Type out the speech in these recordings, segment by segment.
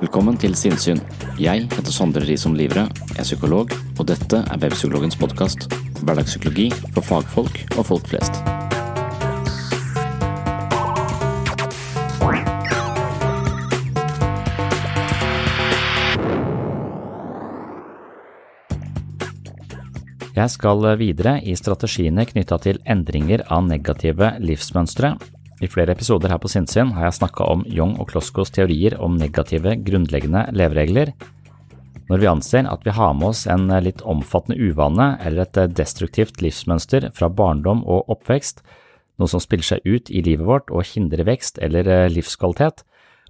Velkommen til Sinnsyn. Jeg heter Sondre Risom Livre, er psykolog, og dette er Webpsykologens podkast. Hverdagspsykologi for fagfolk og folk flest. Jeg skal videre i strategiene knytta til endringer av negative livsmønstre. I flere episoder her på Sinnsyn har jeg snakka om Young og Kloskos teorier om negative, grunnleggende leveregler. Når vi anser at vi har med oss en litt omfattende uvane eller et destruktivt livsmønster fra barndom og oppvekst, noe som spiller seg ut i livet vårt og hindrer vekst eller livskvalitet,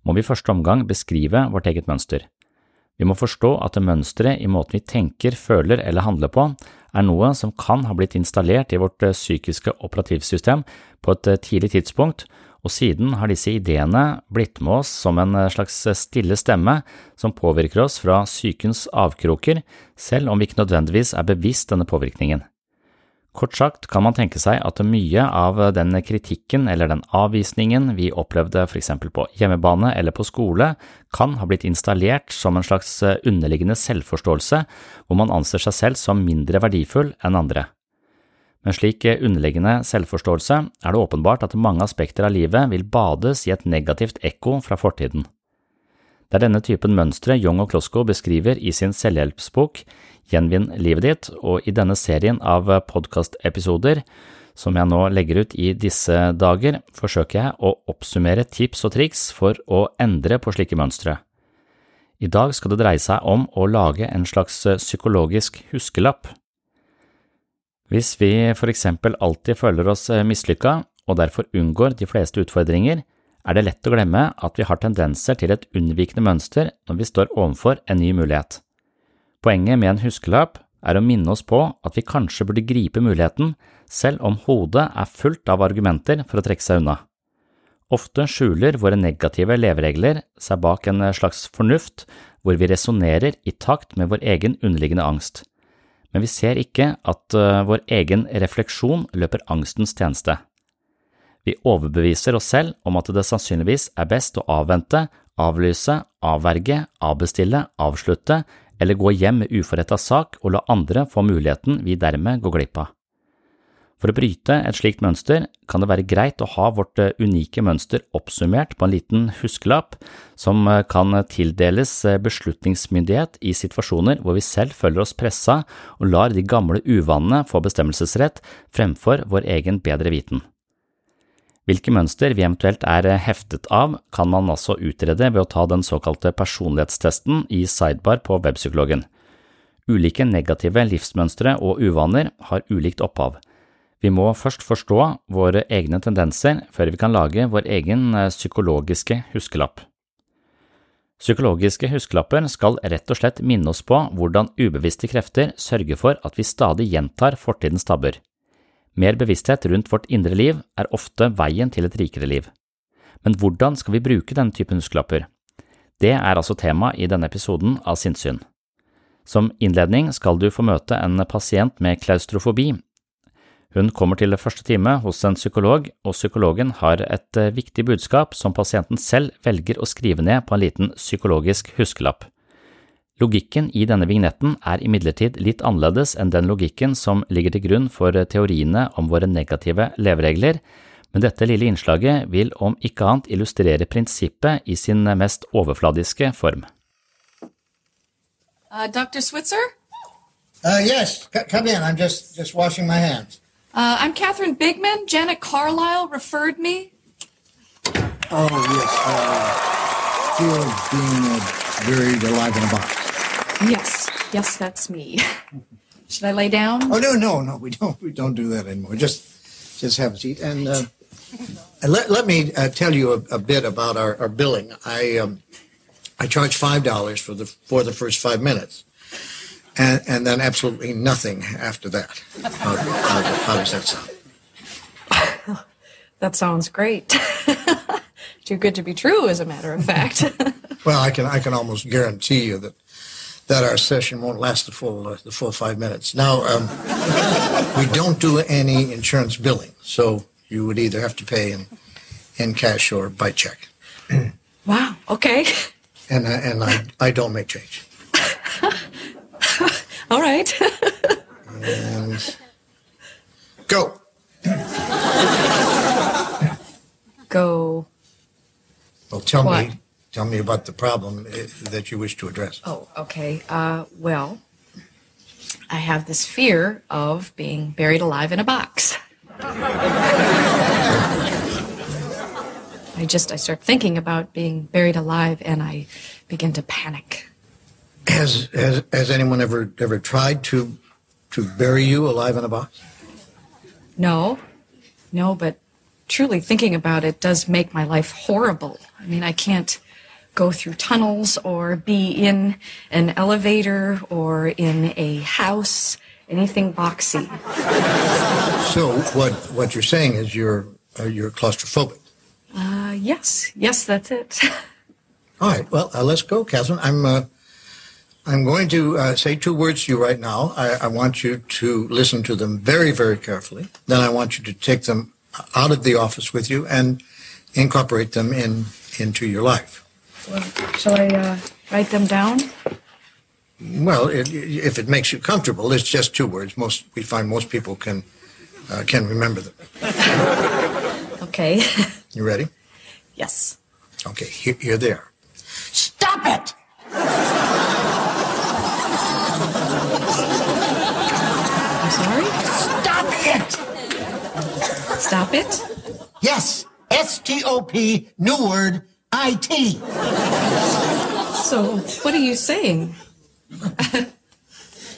må vi i første omgang beskrive vårt eget mønster. Vi må forstå at mønsteret i måten vi tenker, føler eller handler på, er noe som kan ha blitt installert i vårt eh, psykiske operativsystem på et eh, tidlig tidspunkt, og siden har disse ideene blitt med oss som en eh, slags stille stemme som påvirker oss fra psykens avkroker, selv om vi ikke nødvendigvis er bevisst denne påvirkningen. Kort sagt kan man tenke seg at mye av den kritikken eller den avvisningen vi opplevde eksempel på hjemmebane eller på skole, kan ha blitt installert som en slags underliggende selvforståelse hvor man anser seg selv som mindre verdifull enn andre. Med slik underliggende selvforståelse er det åpenbart at mange aspekter av livet vil bades i et negativt ekko fra fortiden. Det er denne typen mønstre Young og Klosko beskriver i sin selvhjelpsbok Gjenvinn livet ditt, og i denne serien av podkastepisoder som jeg nå legger ut i disse dager, forsøker jeg å oppsummere tips og triks for å endre på slike mønstre. I dag skal det dreie seg om å lage en slags psykologisk huskelapp. Hvis vi for eksempel alltid føler oss mislykka og derfor unngår de fleste utfordringer, er det lett å glemme at vi har tendenser til et unnvikende mønster når vi står overfor en ny mulighet. Poenget med en huskelapp er å minne oss på at vi kanskje burde gripe muligheten, selv om hodet er fullt av argumenter for å trekke seg unna. Ofte skjuler våre negative leveregler seg bak en slags fornuft hvor vi resonnerer i takt med vår egen underliggende angst, men vi ser ikke at eh, vår egen refleksjon løper angstens tjeneste. Vi overbeviser oss selv om at det sannsynligvis er best å avvente, avlyse, avverge, avbestille, avslutte eller gå hjem med uforretta sak og la andre få muligheten vi dermed går glipp av. For å bryte et slikt mønster kan det være greit å ha vårt eh, unike mønster oppsummert på en liten huskelapp som eh, kan tildeles eh, beslutningsmyndighet i situasjoner hvor vi selv føler oss pressa og lar de gamle uvanene få bestemmelsesrett fremfor vår egen bedre viten. Hvilke mønster vi eventuelt er heftet av, kan man altså utrede ved å ta den såkalte personlighetstesten i sidebar på webpsykologen. Ulike negative livsmønstre og uvaner har ulikt opphav. Vi må først forstå våre egne tendenser før vi kan lage vår egen eh, psykologiske huskelapp. Psykologiske huskelapper skal rett og slett minne oss på hvordan ubevisste krefter sørger for at vi stadig gjentar fortidens tabber. Mer bevissthet rundt vårt indre liv er ofte veien til et rikere liv. Men hvordan skal vi bruke denne typen huskelapper? Det er altså tema i denne episoden av Sinnssyn. Som innledning skal du få møte en pasient med klaustrofobi, hun kommer til første time hos en psykolog, og psykologen har et eh, viktig budskap som pasienten selv velger å skrive ned på en liten psykologisk huskelapp. Logikken i denne vignetten er imidlertid litt annerledes enn den logikken som ligger til grunn for teoriene om våre negative leveregler, men dette lille innslaget vil om ikke annet illustrere prinsippet i sin mest overfladiske form. Uh, Dr. Switzer? Uh, yes, C come in. I'm just, just washing my hands. Uh, I'm Catherine Bigman. Janet Carlisle referred me. Oh, yes. Uh, fear being uh, buried alive in a box. Yes, yes, that's me. Should I lay down? Oh no, no, no. We don't. We don't do that anymore. Just, just have a seat and, uh, let let me uh, tell you a, a, bit about our, our billing. I um, I charge five dollars for the for the first five minutes and, and then absolutely nothing after that. How, how, how does that sound? that sounds great. Too good to be true, as a matter of fact. well, I can I can almost guarantee you that that our session won't last the full uh, the full five minutes. Now, um, we don't do any insurance billing, so you would either have to pay in in cash or by check. wow. Okay. And I, and I I don't make change. All right. and go. go. Well, tell what? me, tell me about the problem eh, that you wish to address. Oh, okay. Uh, well, I have this fear of being buried alive in a box. I just I start thinking about being buried alive and I begin to panic. Has, has has anyone ever ever tried to to bury you alive in a box? No, no, but truly thinking about it does make my life horrible. I mean, I can't go through tunnels or be in an elevator or in a house, anything boxy. So what what you're saying is you're uh, you're claustrophobic. Uh, yes, yes, that's it. All right. Well, uh, let's go, Catherine. I'm uh, I'm going to uh, say two words to you right now. I, I, want you to listen to them very, very carefully. Then I want you to take them out of the office with you and incorporate them in into your life. Well, shall I uh, write them down? Well, it, if it makes you comfortable, it's just two words. Most we find most people can uh, can remember them. okay. you ready? Yes. Okay. Here, here they are. Stop it! sorry? Stop it! Stop it? Yes. S-T-O-P, new word, I-T. So, what are you saying?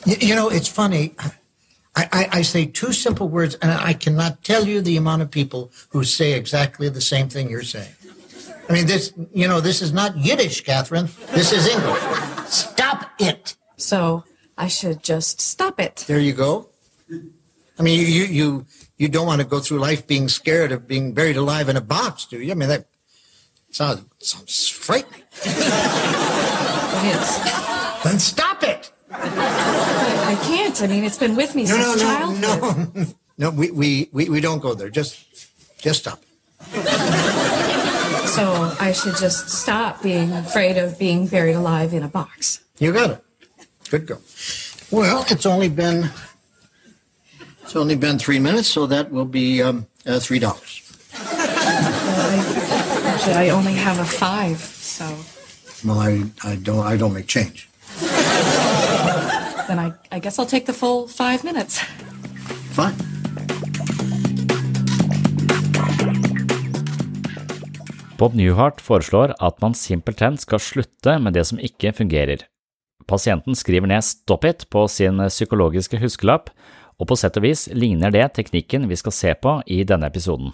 you, you, know, it's funny. I, I, I, say two simple words, and I cannot tell you the amount of people who say exactly the same thing you're saying. I mean, this, you know, this is not Yiddish, Catherine. This is English. Stop it. So, I should just stop it. There you go. I mean, you you you don't want to go through life being scared of being buried alive in a box, do you? I mean, that sounds sounds frightening. it is. Then stop it. I, I can't. I mean, it's been with me no, since no, childhood. No, no, no. We, we we we don't go there. Just just stop. So I should just stop being afraid of being buried alive in a box. You got it. Good go. Well, it's only been it's only been three minutes, so that will be um, uh, three dollars. Actually, I only have a five, so. Well, I, I don't I don't make change. Then I, I guess I'll take the full five minutes. Fine. Bob Newhart foreslår at man simpelthen skal slutte med det som ikke fungerer. Pasienten skriver ned Stop it på sin psykologiske huskelapp, og på sett og vis ligner det teknikken vi skal se på i denne episoden.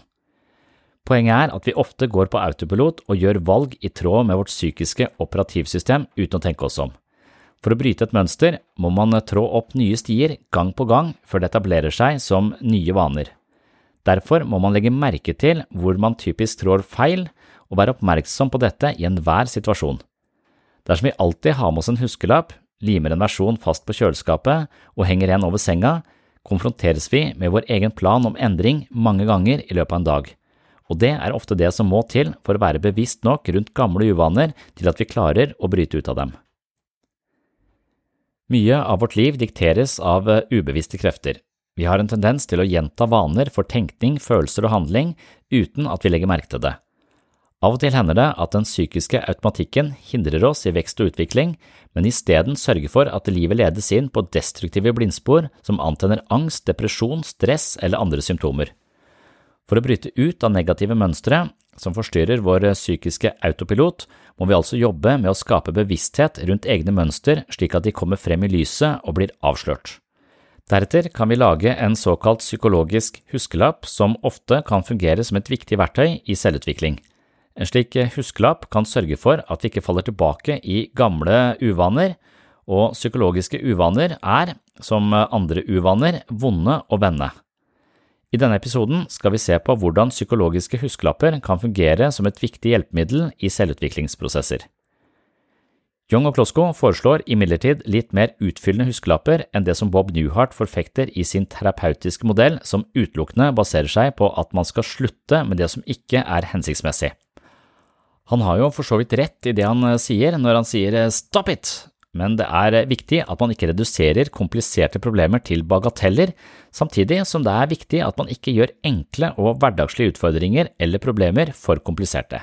Poenget er at vi ofte går på autopilot og gjør valg i tråd med vårt psykiske operativsystem uten å tenke oss om. For å bryte et mønster må man trå opp nye stier gang på gang før det etablerer seg som nye vaner. Derfor må man legge merke til hvor man typisk trår feil, og være oppmerksom på dette i enhver situasjon. Dersom vi alltid har med oss en huskelapp, limer en versjon fast på kjøleskapet og henger en over senga, konfronteres vi med vår egen plan om endring mange ganger i løpet av en dag og det er ofte det som må til for å være bevisst nok rundt gamle uvaner til at vi klarer å bryte ut av dem. Mye av vårt liv dikteres av eh, ubevisste krefter. Vi har en tendens til å gjenta vaner for tenkning, følelser og handling uten at vi legger merke til det. Av og til hender det at den psykiske automatikken hindrer oss i vekst og utvikling, men isteden sørger for at livet ledes inn på destruktive blindspor som antenner angst, depresjon, stress eller andre symptomer. For å bryte ut av negative mønstre som forstyrrer vår psykiske autopilot, må vi altså jobbe med å skape bevissthet rundt egne mønster slik at de kommer frem i lyset og blir avslørt. Deretter kan vi lage en såkalt psykologisk huskelapp som ofte kan fungere som et viktig verktøy i selvutvikling. En slik huskelapp kan sørge for at vi ikke faller tilbake i gamle uvaner, og psykologiske uvaner er, som andre uvaner, vonde å vende. I denne episoden skal vi se på hvordan psykologiske huskelapper kan fungere som et viktig hjelpemiddel i selvutviklingsprosesser. Young og Klosko foreslår imidlertid litt mer utfyllende huskelapper enn det som Bob Newhart forfekter i sin terapeutiske modell, som utelukkende baserer seg på at man skal slutte med det som ikke er hensiktsmessig. Han har jo for så vidt rett i det han sier når han sier stop it, men det er viktig at man ikke reduserer kompliserte problemer til bagateller, samtidig som det er viktig at man ikke gjør enkle og hverdagslige utfordringer eller problemer for kompliserte.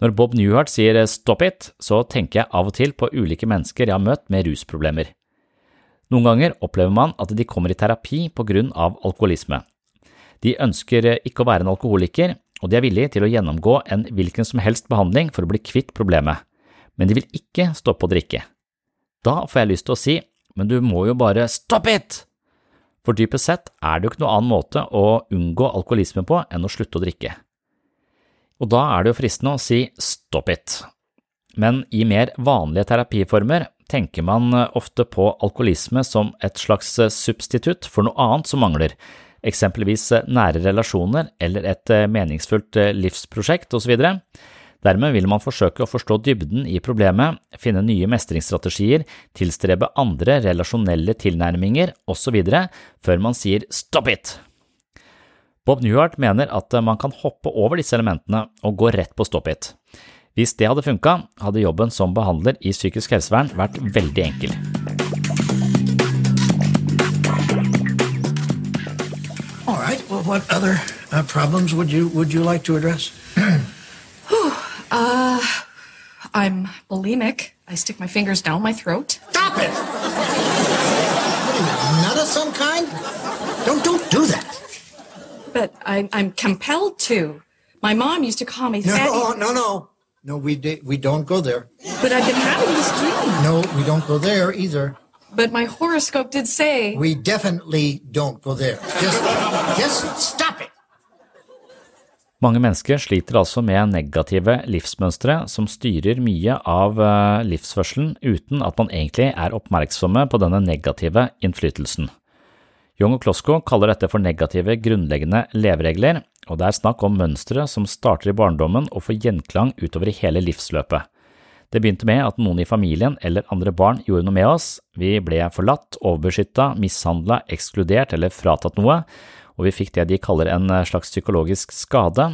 Når Bob Newhart sier stop it, så tenker jeg av og til på ulike mennesker jeg har møtt med rusproblemer. Noen ganger opplever man at de kommer i terapi på grunn av alkoholisme. De ønsker ikke å være en alkoholiker, og de er villige til å gjennomgå en hvilken som helst behandling for å bli kvitt problemet, men de vil ikke stoppe å drikke. Da får jeg lyst til å si, men du må jo bare stop it! For dypest sett er det jo ikke noen annen måte å unngå alkoholisme på enn å slutte å drikke. Og da er det jo fristende å si stop it. Men i mer vanlige terapiformer tenker man ofte på alkoholisme som et slags substitutt for noe annet som mangler, eksempelvis nære relasjoner eller et meningsfullt livsprosjekt osv. Dermed vil man forsøke å forstå dybden i problemet, finne nye mestringsstrategier, tilstrebe andre relasjonelle tilnærminger osv. før man sier stop it. Bob Newhart mener at man kan hoppe over disse elementene og gå rett på stop it. Hvis det hadde funka, hadde jobben som behandler i psykisk helsevern vært veldig enkel. All right. Well, what other uh, problems would you would you like to address? Uh, I'm bulimic. I stick my fingers down my throat. Stop it! Nut of some kind? Don't don't do that. But I'm I'm compelled to. My mom used to call me No, fatty. no, no. No, we di- we don't go there. But I've been having this dream. No, we don't go there either. But my horoscope did say. We definitely don't go there. Just just. Mange mennesker sliter altså med negative livsmønstre som styrer mye av eh, livsførselen uten at man egentlig er oppmerksomme på denne negative innflytelsen. Young og Klosko kaller dette for negative grunnleggende leveregler, og det er snakk om mønstre som starter i barndommen og får gjenklang utover i hele livsløpet. Det begynte med at noen i familien eller andre barn gjorde noe med oss, vi ble forlatt, overbeskytta, mishandla, ekskludert eller fratatt noe, og vi fikk det de kaller en eh, slags psykologisk skade.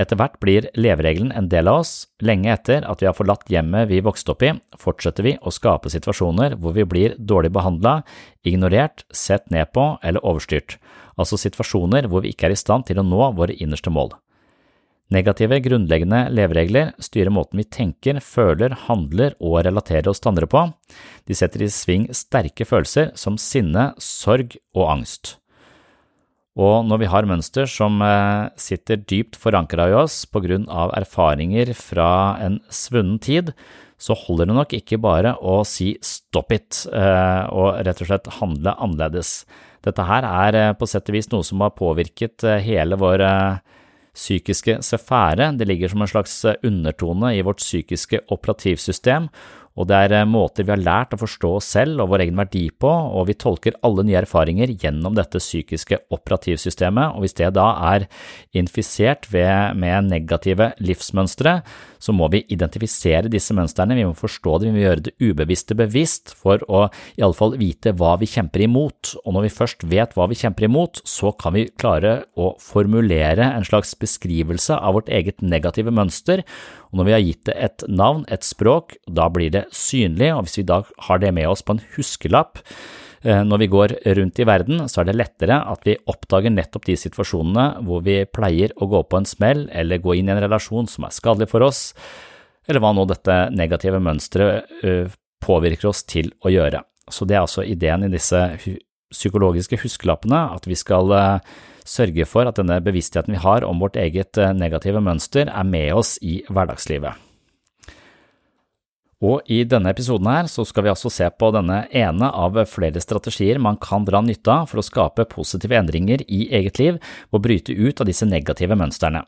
Etter hvert blir leveregelen en del av oss. Lenge etter at vi har forlatt hjemmet vi vokste opp i, fortsetter vi å skape situasjoner hvor vi blir dårlig behandla, ignorert, sett ned på eller overstyrt, altså situasjoner hvor vi ikke er i stand til å nå våre innerste mål. Negative, grunnleggende leveregler styrer måten vi tenker, føler, handler og relaterer oss til andre på. De setter i sving sterke følelser som sinne, sorg og angst. Og når vi har mønster som eh, sitter dypt forankra i oss på grunn av erfaringer fra en svunnen tid, så holder det nok ikke bare å si stop it eh, og rett og slett handle annerledes. Dette her er eh, på sett og vis noe som har påvirket hele vår Psykiske sfære det ligger som en slags undertone i vårt psykiske operativsystem, og det er måter vi har lært å forstå oss selv og vår egen verdi på, og vi tolker alle nye erfaringer gjennom dette psykiske operativsystemet, og hvis det da er infisert ved, med negative livsmønstre, så må vi identifisere disse mønstrene, vi må forstå det, vi må gjøre det ubevisste bevisst for å i alle fall vite hva vi kjemper imot, og når vi først vet hva vi kjemper imot, så kan vi klare å formulere en slags beskrivelse av vårt eget negative mønster, og når vi har gitt det et navn, et språk, da blir det synlig, og hvis vi da har det med oss på en huskelapp, når vi går rundt i verden, så er det lettere at vi oppdager nettopp de situasjonene hvor vi pleier å gå på en smell eller gå inn i en relasjon som er skadelig for oss, eller hva nå dette negative mønsteret eh, påvirker oss til å gjøre. Så det er altså ideen i disse psykologiske huskelappene, at vi skal eh, sørge for at denne bevisstheten vi har om vårt eget negative mønster, er med oss i hverdagslivet. Og i denne episoden her så skal vi altså se på denne ene av flere strategier man kan dra nytte av for å skape positive endringer i eget liv og bryte ut av disse negative mønstrene.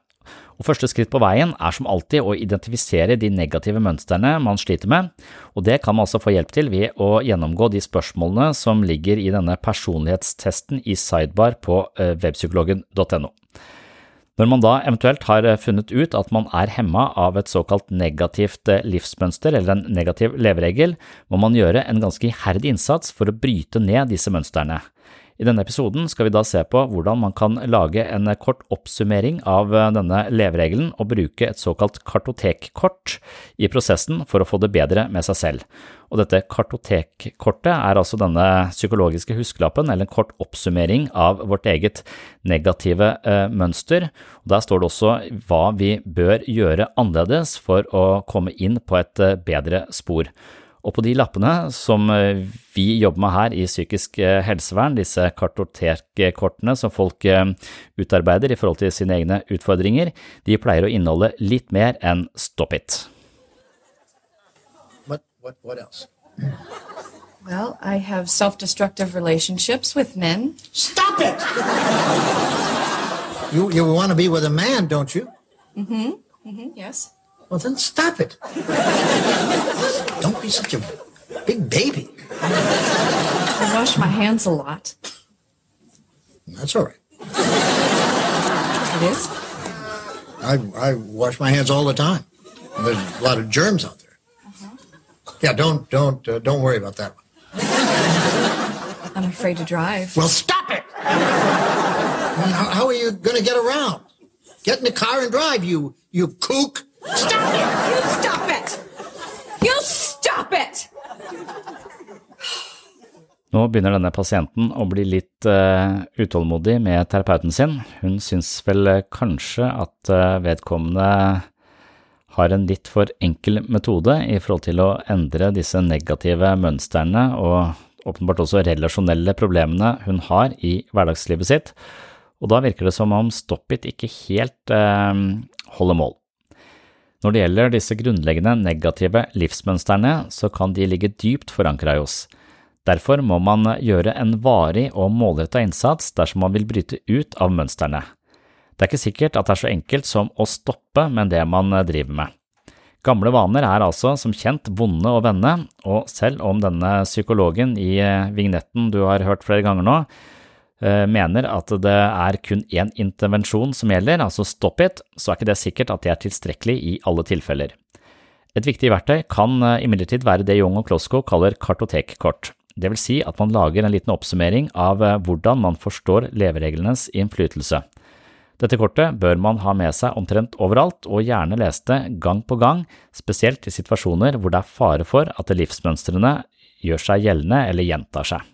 Og Første skritt på veien er som alltid å identifisere de negative mønstrene man sliter med, og det kan man altså få hjelp til ved å gjennomgå de spørsmålene som ligger i denne personlighetstesten i sidebar på eh, webpsykologen.no. Når man da eventuelt har eh, funnet ut at man er hemma av et såkalt negativt eh, livsmønster eller en negativ leveregel, må man gjøre en ganske iherdig innsats for å bryte ned disse mønstrene. I denne episoden skal vi da se på hvordan man kan lage en kort oppsummering av eh, denne leveregelen og bruke et såkalt kartotekkort i prosessen for å få det bedre med seg selv. Og dette kartotekkortet er altså denne psykologiske huskelappen, eller en kort oppsummering av vårt eget negative eh, mønster. Og der står det også hva vi bør gjøre annerledes for å komme inn på et eh, bedre spor. Og på de lappene som eh, vi jobber med her i psykisk eh, helsevern, disse kartotekkortene som folk eh, utarbeider i forhold til sine egne utfordringer, de pleier å inneholde litt mer enn stop it. What, what, what else? Well, I have self destructive relationships with men. Stop it! you, you want to be with a man, don't you? Mm hmm. Mm hmm, yes. Well, then stop it. Don't be such a big baby. I wash my hands a lot. That's all right. It is? I, I wash my hands all the time. There's a lot of germs out there. Yeah, don't don't uh, don't worry about that one. I'm afraid to drive. Well, stop it. how, how are you going to get around? Get in the car and drive, you you kook. Stop it! You stop it! You stop it! Nå begynner denne pasienten å bli litt uh, utålmodig med terapeuten sin. Hun syns vel uh, kanskje at uh, vedkommende har en litt for enkel metode i forhold til å endre disse negative mønstrene og åpenbart også relasjonelle problemene hun har i hverdagslivet sitt, og da virker det som om Stop It ikke helt holder mål. Når det gjelder disse grunnleggende negative livsmønstrene, så kan de ligge dypt forankra i oss. Derfor må man gjøre en varig og målretta innsats dersom man vil bryte ut av mønstrene. Det er ikke sikkert at det er så enkelt som å stoppe med det man driver med. Gamle vaner er altså som kjent vonde å vende, og selv om denne psykologen i vignetten du har hørt flere ganger nå, mener at det er kun én intervensjon som gjelder, altså stop it, så er ikke det sikkert at det er tilstrekkelig i alle tilfeller. Et viktig verktøy kan eh, imidlertid være det Young og Klosko kaller kartotekkort. Det vil si at man lager en liten oppsummering av eh, hvordan man forstår levereglenes innflytelse. Dette kortet bør man ha med seg omtrent overalt, og gjerne lese det gang på gang, spesielt i situasjoner hvor det er fare for at livsmønstrene gjør seg gjeldende eller gjentar seg.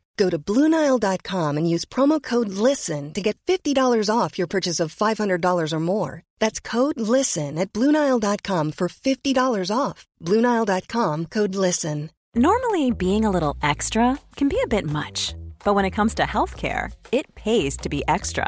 Go to BlueNile.com and use promo code LISTEN to get $50 off your purchase of $500 or more. That's code LISTEN at BlueNile.com for $50 off. BlueNile.com code LISTEN. Normally, being a little extra can be a bit much, but when it comes to healthcare, it pays to be extra.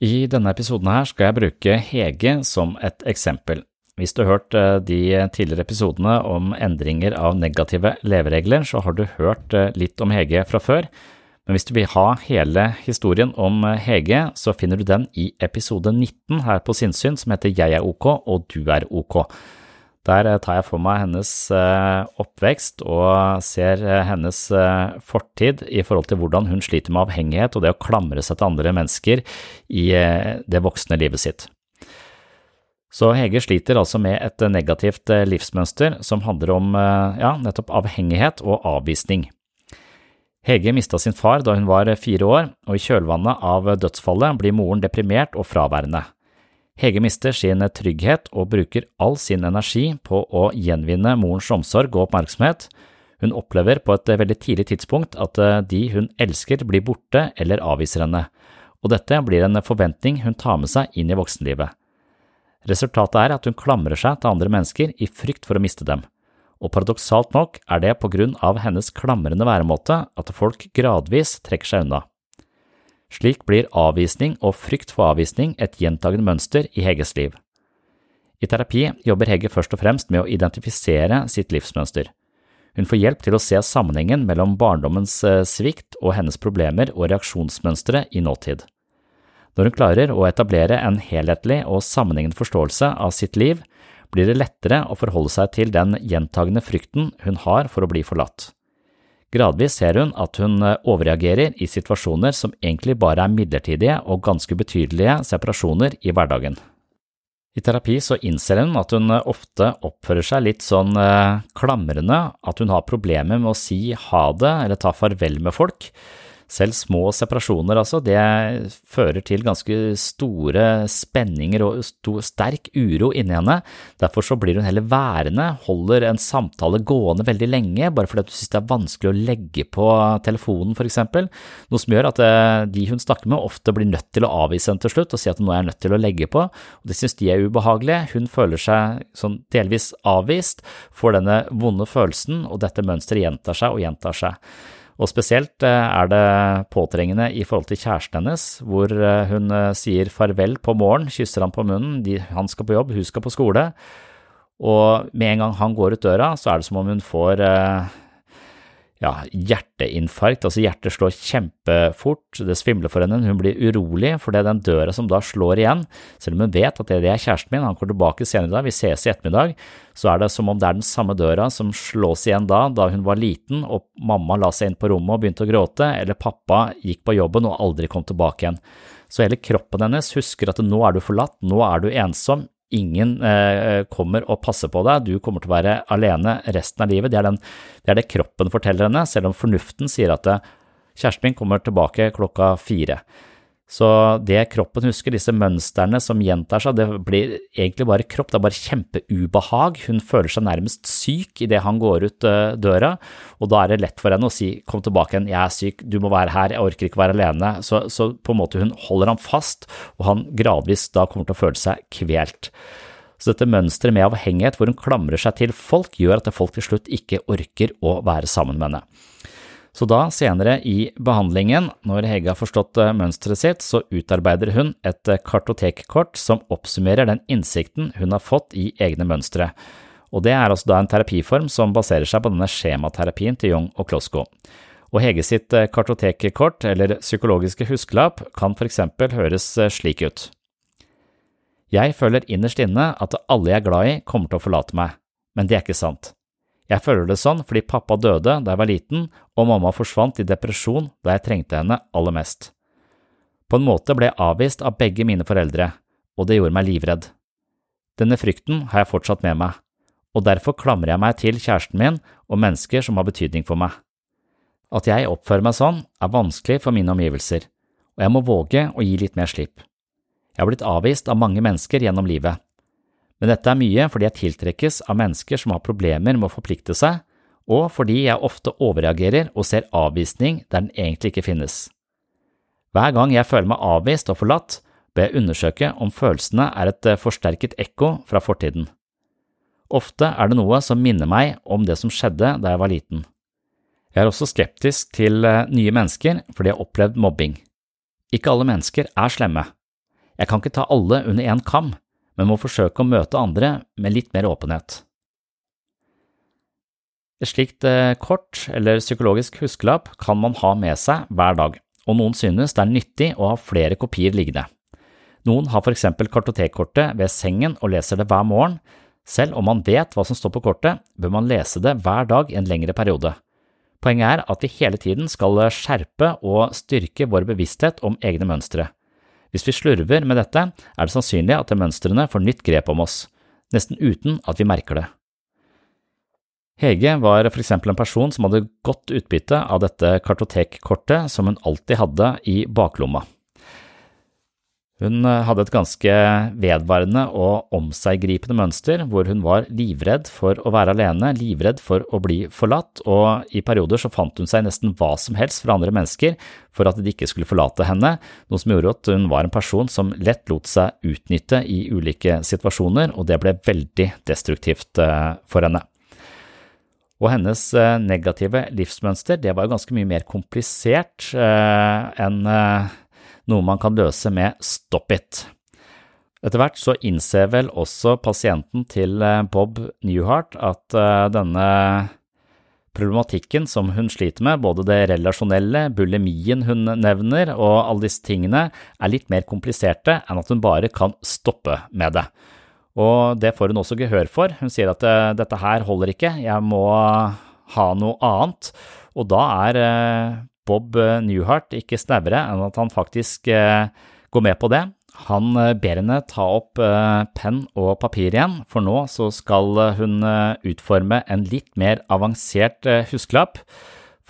I denne episoden her skal jeg bruke Hege som et eksempel. Hvis du har hørt eh, de tidligere episodene om endringer av negative leveregler, så har du hørt eh, litt om Hege fra før, men hvis du vil ha hele historien om eh, Hege, så finner du den i episode 19 her på Sinnsyn, som heter Jeg er ok og du er ok. Der tar jeg for meg hennes oppvekst og ser hennes fortid i forhold til hvordan hun sliter med avhengighet og det å klamre seg til andre mennesker i det voksne livet sitt. Så Hege sliter altså med et negativt livsmønster som handler om ja, nettopp avhengighet og avvisning. Hege mista sin far da hun var fire år, og i kjølvannet av dødsfallet blir moren deprimert og fraværende. Hege mister sin trygghet og bruker all sin energi på å gjenvinne morens omsorg og oppmerksomhet. Hun opplever på et veldig tidlig tidspunkt at de hun elsker blir borte eller avviser henne, og dette blir en forventning hun tar med seg inn i voksenlivet. Resultatet er at hun klamrer seg til andre mennesker i frykt for å miste dem, og paradoksalt nok er det på grunn av hennes klamrende væremåte at folk gradvis trekker seg unna. Slik blir avvisning og frykt for avvisning et gjentagende mønster i Heges liv. I terapi jobber Hege først og fremst med å identifisere sitt livsmønster. Hun får hjelp til å se sammenhengen mellom barndommens svikt og hennes problemer og reaksjonsmønstre i nåtid. Når hun klarer å etablere en helhetlig og sammenhengende forståelse av sitt liv, blir det lettere å forholde seg til den gjentagende frykten hun har for å bli forlatt. Gradvis ser hun at hun overreagerer i situasjoner som egentlig bare er midlertidige og ganske betydelige separasjoner i hverdagen. I terapi så innser hun at hun ofte oppfører seg litt sånn klamrende, at hun har problemer med å si ha det eller ta farvel med folk. Selv små separasjoner, altså, det fører til ganske store spenninger og stor, sterk uro inni henne. Derfor så blir hun heller værende, holder en samtale gående veldig lenge, bare fordi du synes det er vanskelig å legge på telefonen, for eksempel. Noe som gjør at eh, de hun snakker med, ofte blir nødt til å avvise henne til slutt og si at nå er jeg nødt til å legge på. Og det synes de er ubehagelig. Hun føler seg sånn delvis avvist, får denne vonde følelsen, og dette mønsteret gjentar seg og gjentar seg. Og spesielt er det påtrengende i forhold til kjæresten hennes, hvor hun sier farvel på morgen, kysser han på munnen, de, han skal på jobb, hun skal på skole, og med en gang han går ut døra, så er det som om hun får ja, hjerteinfarkt, altså hjertet slår kjempefort, det svimler for henne, hun blir urolig for det er den døra som da slår igjen, selv om hun vet at det er kjæresten min, han kommer tilbake senere i dag, vi ses i ettermiddag, så er det som om det er den samme døra som slås igjen da, da hun var liten og mamma la seg inn på rommet og begynte å gråte, eller pappa gikk på jobben og aldri kom tilbake igjen. Så hele kroppen hennes husker at nå er du forlatt, nå er du ensom, ingen eh, kommer og passer på deg, du kommer til å være alene resten av livet. Det er, den, det, er det kroppen forteller henne, selv om fornuften sier at eh, kjæresten min kommer tilbake klokka fire. Så det kroppen husker, disse mønstrene som gjentar seg, det blir egentlig bare kropp, det er bare kjempeubehag. Hun føler seg nærmest syk idet han går ut eh, døra, og da er det lett for henne å si kom tilbake igjen, jeg er syk, du må være her, jeg orker ikke være alene. Så, så på en måte hun holder ham fast, og han gradvis da kommer til å føle seg kvelt. Så dette mønsteret med avhengighet hvor hun klamrer seg til folk, gjør at folk til slutt ikke orker å være sammen med henne. Så da, senere i behandlingen, når Hege har forstått eh, mønsteret sitt, så utarbeider hun et eh, kartotekkort som oppsummerer den innsikten hun har fått i egne mønstre. Og det er altså da en terapiform som baserer seg på denne skjematerapien til Young og Klosko. Og Hege sitt eh, kartotekkort, eller psykologiske huskelapp, kan for eksempel høres slik ut. Jeg føler innerst inne at alle jeg er glad i kommer til å forlate meg, men det er ikke sant. Jeg føler det sånn fordi pappa døde da jeg var liten og mamma forsvant i depresjon da jeg trengte henne aller mest. På en måte ble jeg avvist av begge mine foreldre, og det gjorde meg livredd. Denne frykten har jeg fortsatt med meg, og derfor klamrer jeg meg til kjæresten min og mennesker som har betydning for meg. At jeg oppfører meg sånn, er vanskelig for mine omgivelser, og jeg må våge å gi litt mer slipp. Jeg har blitt avvist av mange mennesker gjennom livet, men dette er mye fordi jeg tiltrekkes av mennesker som har problemer med å forplikte seg, og fordi jeg ofte overreagerer og ser avvisning der den egentlig ikke finnes. Hver gang jeg føler meg avvist og forlatt, bør jeg undersøke om følelsene er et eh, forsterket ekko fra fortiden. Ofte er det noe som minner meg om det som skjedde da jeg var liten. Jeg er også skeptisk til eh, nye mennesker fordi jeg har opplevd mobbing. Ikke alle mennesker er slemme. Jeg kan ikke ta alle under én kam, men må forsøke å møte andre med litt mer åpenhet. Et slikt eh, kort eller psykologisk huskelapp kan man ha med seg hver dag, og noen synes det er nyttig å ha flere kopier liggende. Noen har for eksempel kartotekkortet ved sengen og leser det hver morgen. Selv om man vet hva som står på kortet, bør man lese det hver dag i en lengre periode. Poenget er at vi hele tiden skal skjerpe og styrke vår bevissthet om egne mønstre. Hvis vi slurver med dette, er det sannsynlig at mønstrene får nytt grep om oss, nesten uten at vi merker det. Hege var for eksempel en person som hadde godt utbytte av dette kartotekkortet som hun alltid hadde i baklomma. Hun eh, hadde et ganske vedvarende og omseggripende mønster, hvor hun var livredd for å være alene, livredd for å bli forlatt, og i perioder så fant hun seg nesten hva som helst fra andre mennesker for at de ikke skulle forlate henne, noe som gjorde at hun var en person som lett lot seg utnytte i ulike situasjoner, og det ble veldig destruktivt eh, for henne. Og hennes eh, negative livsmønster det var jo ganske mye mer komplisert enn noe man kan løse med Stop It. Etter hvert så innser vel også pasienten til eh, Bob Newhart at eh, denne problematikken som hun sliter med, både det relasjonelle, bulimien hun nevner og alle disse tingene, er litt mer kompliserte enn at hun bare kan stoppe med det. Og det får hun også gehør for. Hun sier at eh, dette her holder ikke, jeg må ha noe annet. Og da er Bob eh, Newhart ikke snauere enn at han faktisk eh, går med på det. Han eh, ber henne ta opp penn og papir igjen, for nå så skal hun utforme en litt mer avansert huskelapp.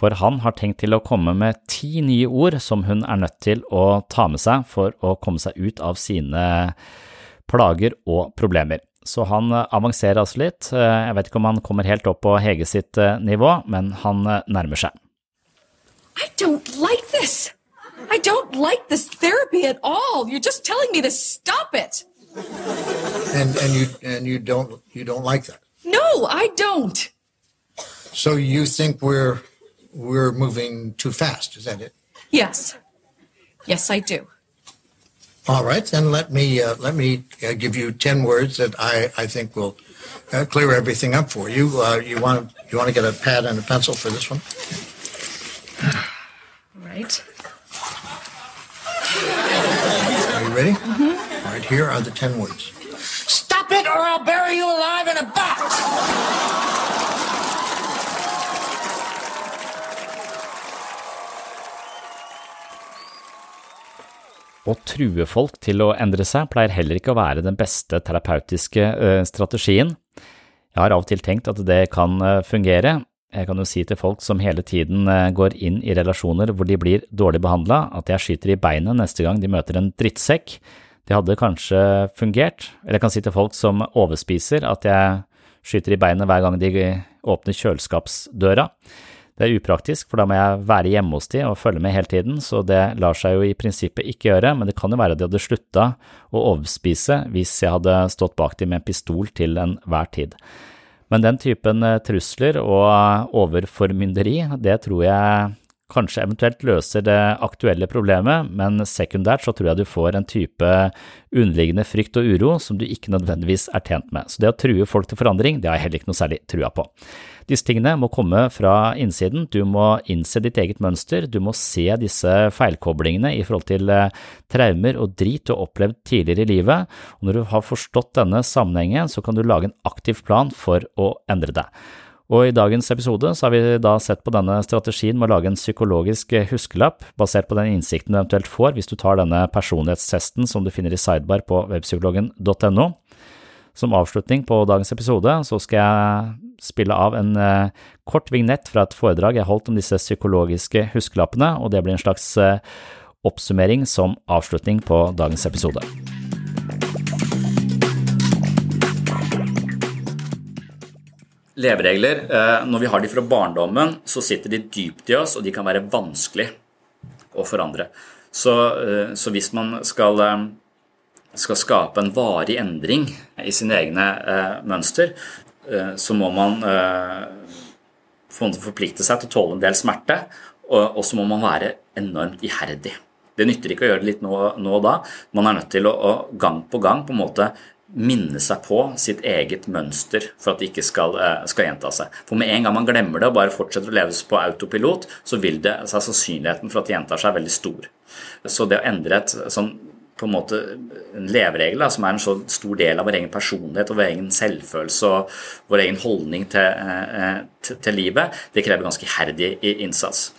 For han har tenkt til å komme med ti nye ord som hun er nødt til å ta med seg for å komme seg ut av sine plager og problemer. Så han avanserer altså litt. Jeg vet ikke om han kommer helt opp på Hege sitt nivå, men han nærmer seg. I don't like this. I don't like this therapy at all. You're just telling me to stop it. And and you and you don't you don't like that. No, I don't. So you think we're we're moving too fast, is that it? Yes. Yes, I do. All right, then let me uh, let me uh, give you ten words that I, I think will uh, clear everything up for you. Uh, you want you want to get a pad and a pencil for this one? Right. Are you ready? Mm-hmm. All right, here are the ten words. Stop it, or I'll bury you alive in a box! Å true folk til å endre seg pleier heller ikke å være den beste terapeutiske strategien. Jeg har av og til tenkt at det kan fungere, Jeg kan jo si til folk som hele tiden eh, går inn i relasjoner hvor de blir dårlig behandla, at jeg skyter i beinet neste gang de møter en drittsekk. Det hadde kanskje fungert. Eller jeg kan si til folk som overspiser, at jeg skyter i beinet hver gang de åpner kjøleskapsdøra. Det er upraktisk, for da må jeg være hjemme hos de og følge med hele tiden, så det lar seg jo i prinsippet ikke gjøre, men det kan jo være at de hadde slutta å overspise hvis jeg hadde stått bak dem med en pistol til enhver tid. Men den typen eh, trusler og overformynderi, det tror jeg kanskje eventuelt løser det aktuelle problemet, men sekundært så tror jeg du får en type underliggende frykt og uro som du ikke nødvendigvis er tjent med. Så det å true folk til forandring, det har jeg heller ikke noe særlig trua på. Disse tingene må komme fra innsiden, du må innse ditt eget mønster, du må se disse feilkoblingene i forhold til eh, traumer og drit du har opplevd tidligere i livet, og når du har forstått denne sammenhengen, så kan du lage en aktiv plan for å endre det. Og I dagens episode så har vi da sett på denne strategien med å lage en psykologisk huskelapp, basert på den innsikten du eventuelt får hvis du tar denne personlighetstesten som du finner i sidebar på webpsykologen.no. Som avslutning på dagens episode så skal jeg spille av en eh, kort vignett fra et foredrag jeg holdt om disse psykologiske huskelappene, og det blir en slags eh, oppsummering som avslutning på dagens episode. Leveregler, eh, når vi har de fra barndommen, så sitter de dypt i oss, og de kan være vanskelig å forandre. Så, så hvis man skal skal skape en varig endring i sine egne eh, mønster, eh, så må man eh, forplikte seg til å tåle en del smerte, og, så må man være enormt iherdig. Det nytter ikke å gjøre det litt nå, nå og da. Man er nødt til å, å, gang på gang på en måte minne seg på sitt eget mønster for at det ikke skal, skal, gjenta seg. For med en gang man glemmer det og bare fortsetter å leve på autopilot, så vil det, så er sannsynligheten for at det gjentar seg, veldig stor. Så det å endre et sånn på en måte en leveregel da, som er en så stor del av vår egen personlighet og vår egen selvfølelse og vår egen holdning til, eh, til, til livet, det krever ganske iherdig innsats.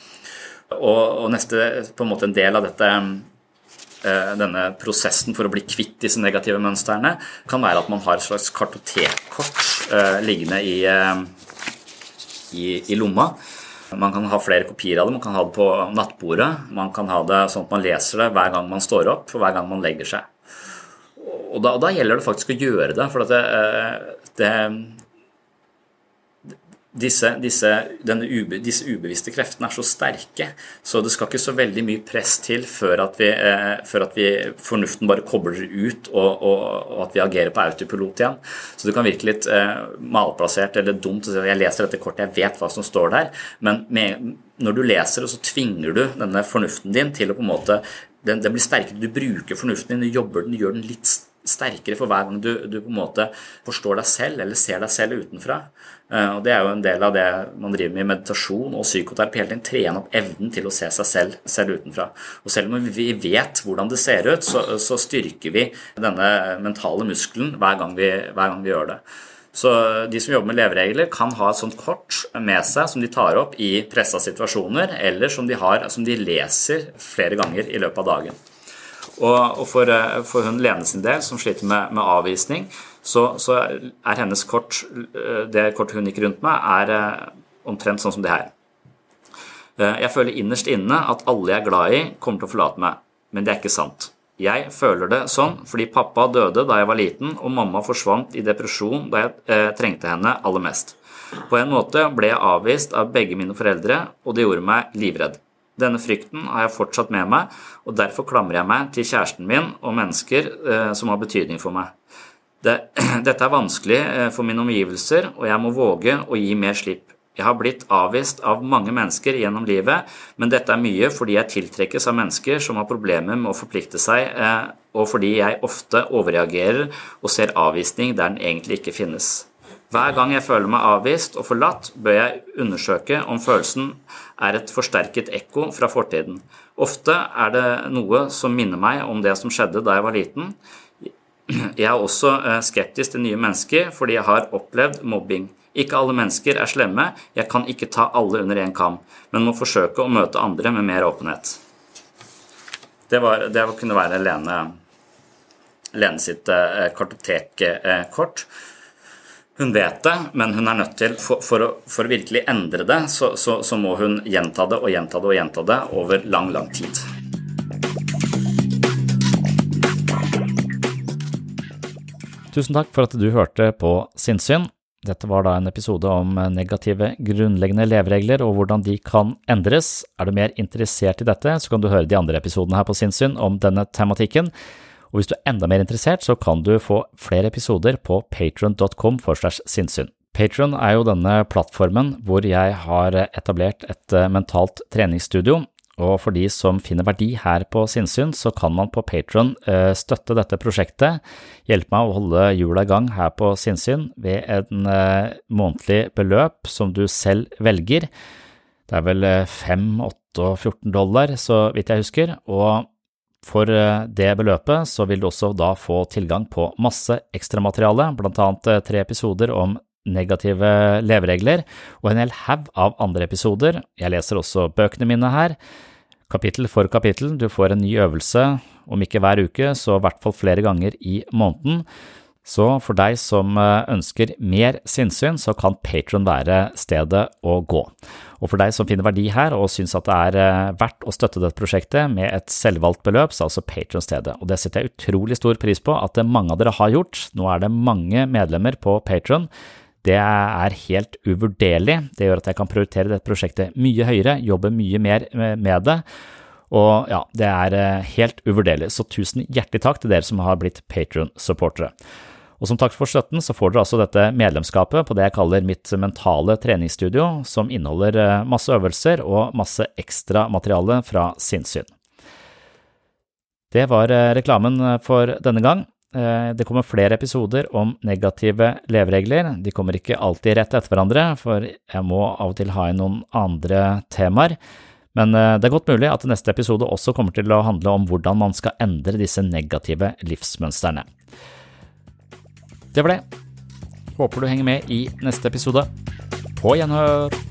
Og, og, neste på en måte en del av dette eh, denne prosessen for å bli kvitt disse negative mønstrene kan være at man har et slags kartotekkort eh, liggende i, i, i lomma man kan ha flere kopier av det, man kan ha det på nattbordet. Man kan ha det sånn at man leser det hver gang man står opp og hver gang man legger seg. Og da, og da gjelder det faktisk å gjøre det, for det, eh, det, disse, disse, ube, disse, ubevisste kreftene er så sterke, så det skal ikke så veldig mye press til før at, vi, eh, før at vi, fornuften bare kobler ut og, og, og, at vi agerer på autopilot igjen. Så det kan virke litt eh, malplassert eller dumt å si at jeg leser dette kortet, jeg vet hva som står der, men med, når du leser det, så tvinger du denne fornuften din til å på en måte den, den blir sterkere. Du bruker fornuften din, du jobber den, du gjør den litt sterkere for hver gang du, du, på en måte forstår deg selv eller ser deg selv utenfra. Uh, og Det er jo en del av det man driver med i meditasjon og psykoterapi. hele tiden Trene opp evnen til å se seg selv, selv utenfra. Og Selv om vi vet hvordan det ser ut, så, så styrker vi denne mentale muskelen hver gang vi, hver gang vi gjør det. Så De som jobber med leveregler, kan ha et sånt kort med seg som de tar opp i pressa situasjoner, eller som de, har, som de leser flere ganger i løpet av dagen. Og, for, eh, for, hun Lene sin del, som sliter med, med avvisning, så, så, er hennes kort, eh, det kortet hun gikk rundt med, er eh, omtrent sånn som det her. Jeg føler innerst inne at alle jeg er glad i, kommer til å forlate meg, men det er ikke sant. Jeg føler det sånn fordi pappa døde da jeg var liten, og mamma forsvant i depresjon da jeg eh, trengte henne aller mest. På en måte ble jeg avvist av begge mine foreldre, og det gjorde meg livredd. Denne frykten har jeg fortsatt med meg, og derfor klamrer jeg meg til kjæresten min og mennesker eh, som har betydning for meg. Det, dette er vanskelig eh, for mine omgivelser, og jeg må våge å gi mer slipp. Jeg har blitt avvist av mange mennesker gjennom livet, men dette er mye fordi jeg tiltrekkes av mennesker som har problemer med å forplikte seg, eh, og fordi jeg ofte overreagerer og ser avvisning der den egentlig ikke finnes. Hver gang jeg føler meg avvist og forlatt, bør jeg undersøke om følelsen er et forsterket ekko fra fortiden. Ofte er det noe som minner meg om det som skjedde da jeg var liten. Jeg er også eh, skeptisk til nye mennesker fordi jeg har opplevd mobbing. Ikke alle mennesker er slemme, jeg kan ikke ta alle under én kam, men må forsøke å møte andre med mer åpenhet. Det, var, det kunne være Lene, Lene sitt eh, kartotekkort. Hun vet det, men hun er nødt til, for, for, å, for å, virkelig endre det, så, så, så må hun gjenta det og gjenta det og gjenta det over lang, lang tid. Tusen takk for at du hørte på Sinnssyn. Dette var da en episode om negative grunnleggende leveregler og hvordan de kan endres. Er du mer interessert i dette, så kan du høre de andre episodene her på Sinnssyn om denne tematikken. Og hvis du er enda mer interessert, så kan du få flere episoder på patron.com for slags sinnssyn. Patron er jo denne plattformen hvor jeg har etablert et eh, mentalt treningsstudio, og for de som finner verdi her på sinnssyn, så kan man på Patron eh, støtte dette prosjektet, hjelpe meg å holde hjula i gang her på sinnssyn ved en eh, månedlig beløp som du selv velger. Det er vel 5, 8 og 14 dollar, så vidt jeg husker, og for eh, det beløpet så vil du også da få tilgang på masse ekstramateriale, blant annet eh, tre episoder om negative leveregler og en hel haug av andre episoder. Jeg leser også bøkene mine her, kapittel for kapittel. Du får en ny øvelse, om ikke hver uke, så i hvert fall flere ganger i måneden. Så for deg som eh, ønsker mer sinnssyn, så kan Patron være stedet å gå. Og for deg som finner verdi her og syns at det er eh, verdt å støtte dette prosjektet med et selvvalgt beløp, så er altså Patron stedet. Og det setter jeg utrolig stor pris på at mange av dere har gjort. Nå er det mange medlemmer på Patron. Det er helt uvurderlig. Det gjør at jeg kan prioritere dette prosjektet mye høyere, jobbe mye mer med det. Og ja, det er eh, helt uvurderlig, så tusen hjertelig takk til dere som har blitt Patron-supportere. Og som takk for støtten så får dere altså dette medlemskapet på det jeg kaller mitt mentale treningsstudio, som inneholder eh, masse øvelser og masse ekstra materiale fra sinnssyn. Det var eh, reklamen for denne gang. Det kommer flere episoder om negative leveregler. De kommer ikke alltid rett etter hverandre, for jeg må av og til ha inn noen andre temaer. Men det er godt mulig at neste episode også kommer til å handle om hvordan man skal endre disse negative livsmønstrene. Det var det. Håper du henger med i neste episode. På gjenhør!